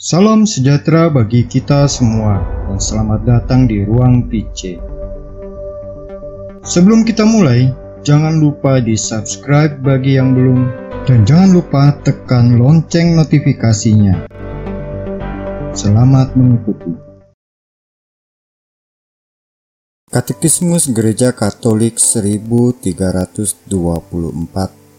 Salam sejahtera bagi kita semua dan selamat datang di Ruang PC. Sebelum kita mulai, jangan lupa di subscribe bagi yang belum dan jangan lupa tekan lonceng notifikasinya. Selamat mengikuti. Katekismus Gereja Katolik 1324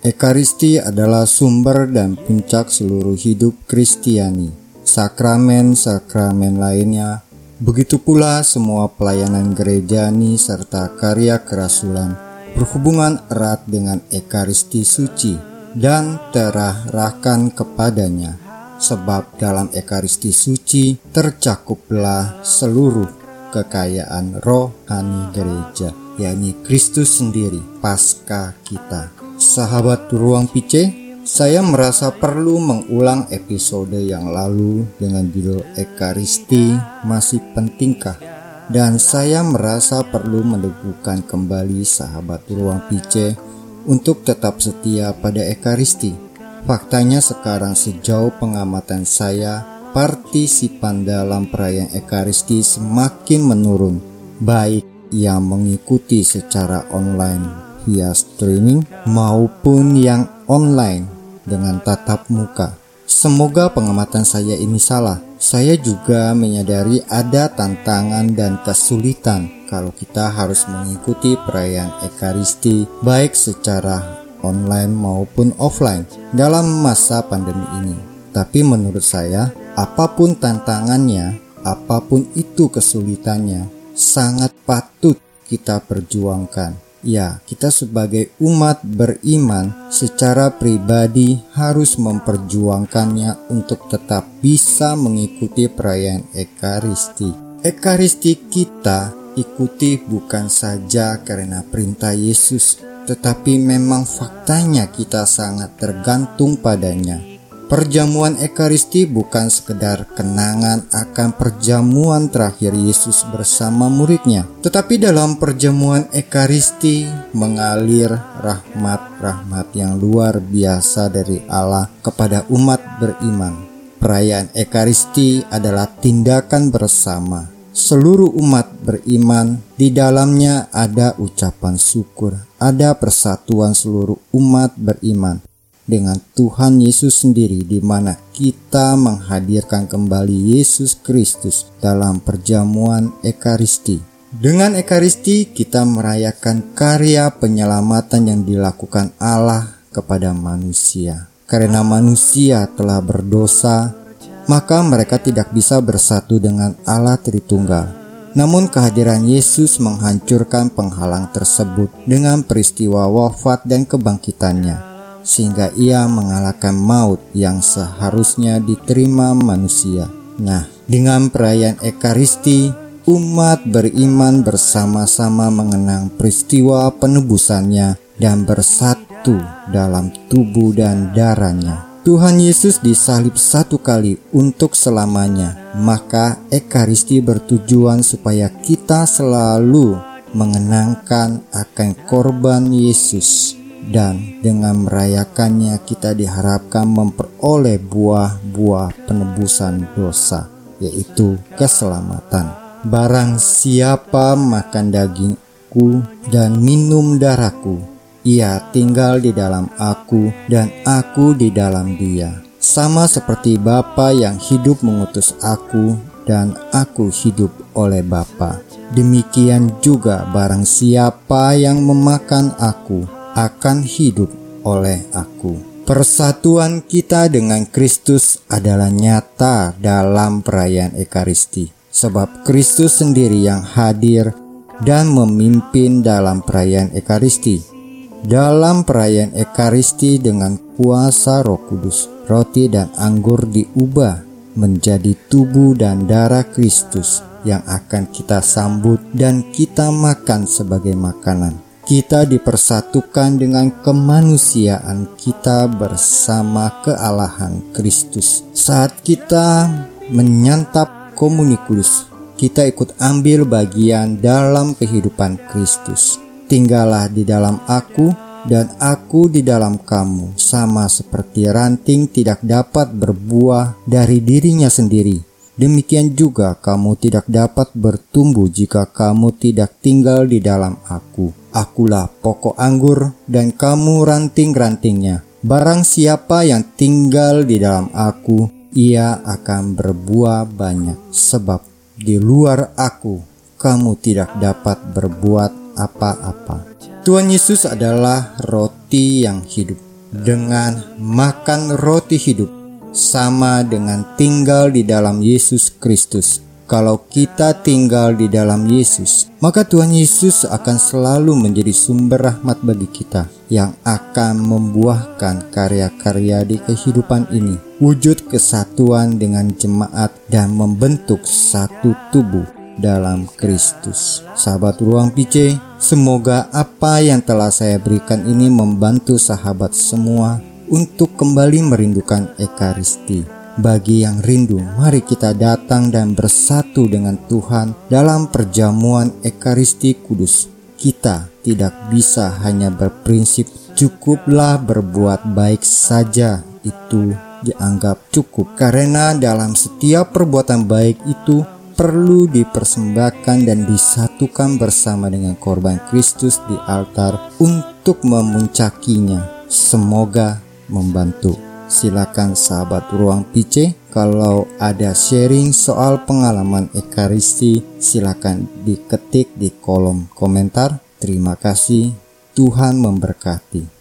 Ekaristi adalah sumber dan puncak seluruh hidup Kristiani sakramen-sakramen lainnya, begitu pula semua pelayanan gerejani serta karya kerasulan berhubungan erat dengan Ekaristi suci dan terarahkan kepadanya. Sebab dalam Ekaristi suci tercakuplah seluruh kekayaan rohani gereja, yakni Kristus sendiri, pasca kita. Sahabat ruang pice, saya merasa perlu mengulang episode yang lalu dengan judul Ekaristi masih pentingkah? Dan saya merasa perlu meneguhkan kembali sahabat ruang pice untuk tetap setia pada Ekaristi. Faktanya sekarang sejauh pengamatan saya, partisipan dalam perayaan Ekaristi semakin menurun, baik yang mengikuti secara online via streaming maupun yang online dengan tatap muka. Semoga pengamatan saya ini salah. Saya juga menyadari ada tantangan dan kesulitan kalau kita harus mengikuti perayaan Ekaristi baik secara online maupun offline dalam masa pandemi ini. Tapi menurut saya, apa pun tantangannya, apa pun itu kesulitannya, sangat patut kita perjuangkan Ya, kita sebagai umat beriman secara pribadi harus memperjuangkannya untuk tetap bisa mengikuti perayaan Ekaristi. Ekaristi kita ikuti bukan saja karena perintah Yesus, tetapi memang faktanya kita sangat tergantung padanya. Perjamuan Ekaristi bukan sekedar kenangan akan perjamuan terakhir Yesus bersama muridnya, tetapi dalam perjamuan Ekaristi mengalir rahmat-rahmat yang luar biasa dari Allah kepada umat beriman. Perayaan Ekaristi adalah tindakan bersama. Seluruh umat beriman di dalamnya ada ucapan syukur, ada persatuan seluruh umat beriman dengan Tuhan Yesus sendiri di mana kita menghadirkan kembali Yesus Kristus dalam perjamuan Ekaristi. Dengan Ekaristi kita merayakan karya penyelamatan yang dilakukan Allah kepada manusia. Karena manusia telah berdosa, maka mereka tidak bisa bersatu dengan Allah Tritunggal. Namun kehadiran Yesus menghancurkan penghalang tersebut dengan peristiwa wafat dan kebangkitannya sehingga ia mengalahkan maut yang seharusnya diterima manusia. Nah, dengan perayaan Ekaristi, umat beriman bersama-sama mengenang peristiwa penebusannya dan bersatu dalam tubuh dan darahnya. Tuhan Yesus disalib satu kali untuk selamanya, maka Ekaristi bertujuan supaya kita selalu mengenangkan akan korban Yesus dan dengan merayakannya kita diharapkan memperoleh buah-buah penebusan dosa, yaitu keselamatan. Barang siapa makan dagingku dan minum darahku, ia tinggal di dalam aku dan aku di dalam dia. Sama seperti Bapa yang hidup mengutus aku dan aku hidup oleh Bapa. Demikian juga barang siapa yang memakan aku akan hidup oleh aku. Persatuan kita dengan Kristus adalah nyata dalam perayaan Ekaristi, sebab Kristus sendiri yang hadir dan memimpin dalam perayaan Ekaristi. Dalam perayaan Ekaristi dengan kuasa Roh Kudus, roti dan anggur diubah menjadi tubuh dan darah Kristus yang akan kita sambut dan kita makan sebagai makanan kita dipersatukan dengan kemanusiaan kita bersama kealahan Kristus. Saat kita menyantap komunikus, kita ikut ambil bagian dalam kehidupan Kristus. Tinggallah di dalam aku dan aku di dalam kamu, sama seperti ranting tidak dapat berbuah dari dirinya sendiri. Demikian juga kamu tidak dapat bertumbuh jika kamu tidak tinggal di dalam aku. Akulah pokok anggur dan kamu ranting-rantingnya. Barang siapa yang tinggal di dalam aku, ia akan berbuah banyak. Sebab di luar aku, kamu tidak dapat berbuat apa-apa. Tuhan Yesus adalah roti yang hidup. Dengan makan roti hidup, sama dengan tinggal di dalam Yesus Kristus. Kalau kita tinggal di dalam Yesus, maka Tuhan Yesus akan selalu menjadi sumber rahmat bagi kita yang akan membuahkan karya-karya di kehidupan ini, wujud kesatuan dengan jemaat dan membentuk satu tubuh dalam Kristus. Sahabat Ruang PC, semoga apa yang telah saya berikan ini membantu sahabat semua untuk kembali merindukan Ekaristi. Bagi yang rindu, mari kita datang dan bersatu dengan Tuhan dalam perjamuan Ekaristi Kudus. Kita tidak bisa hanya berprinsip cukuplah berbuat baik saja itu dianggap cukup karena dalam setiap perbuatan baik itu perlu dipersembahkan dan disatukan bersama dengan korban Kristus di altar untuk memuncakinya. Semoga membantu. Silakan sahabat ruang PC kalau ada sharing soal pengalaman Ekaristi silakan diketik di kolom komentar. Terima kasih. Tuhan memberkati.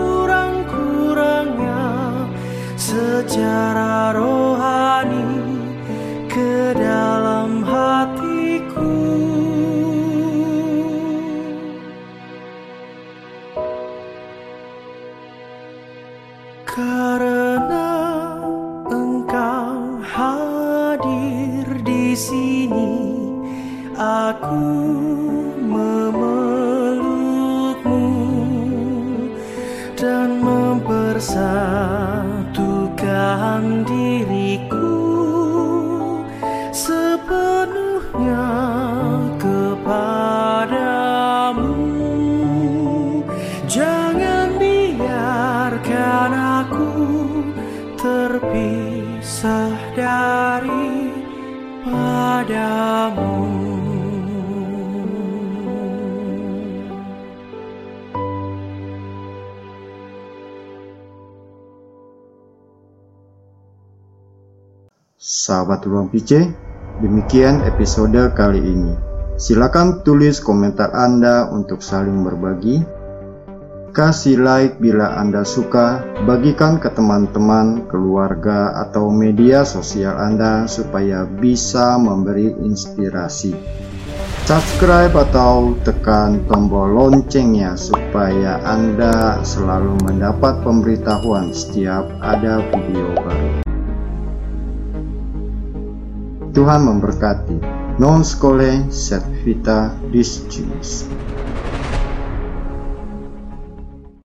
secara rohani ke dalam hatiku. Karena engkau hadir di sini aku memelukmu dan mempersatukan diriku. Sepenuhnya kepadamu. Jangan biarkan aku terpisah dari padamu Sahabat Ruang PC, demikian episode kali ini. Silakan tulis komentar Anda untuk saling berbagi. Kasih like bila Anda suka, bagikan ke teman-teman, keluarga, atau media sosial Anda supaya bisa memberi inspirasi. Subscribe atau tekan tombol loncengnya supaya Anda selalu mendapat pemberitahuan setiap ada video baru. Tuhan memberkati. Non scole set vita discimus.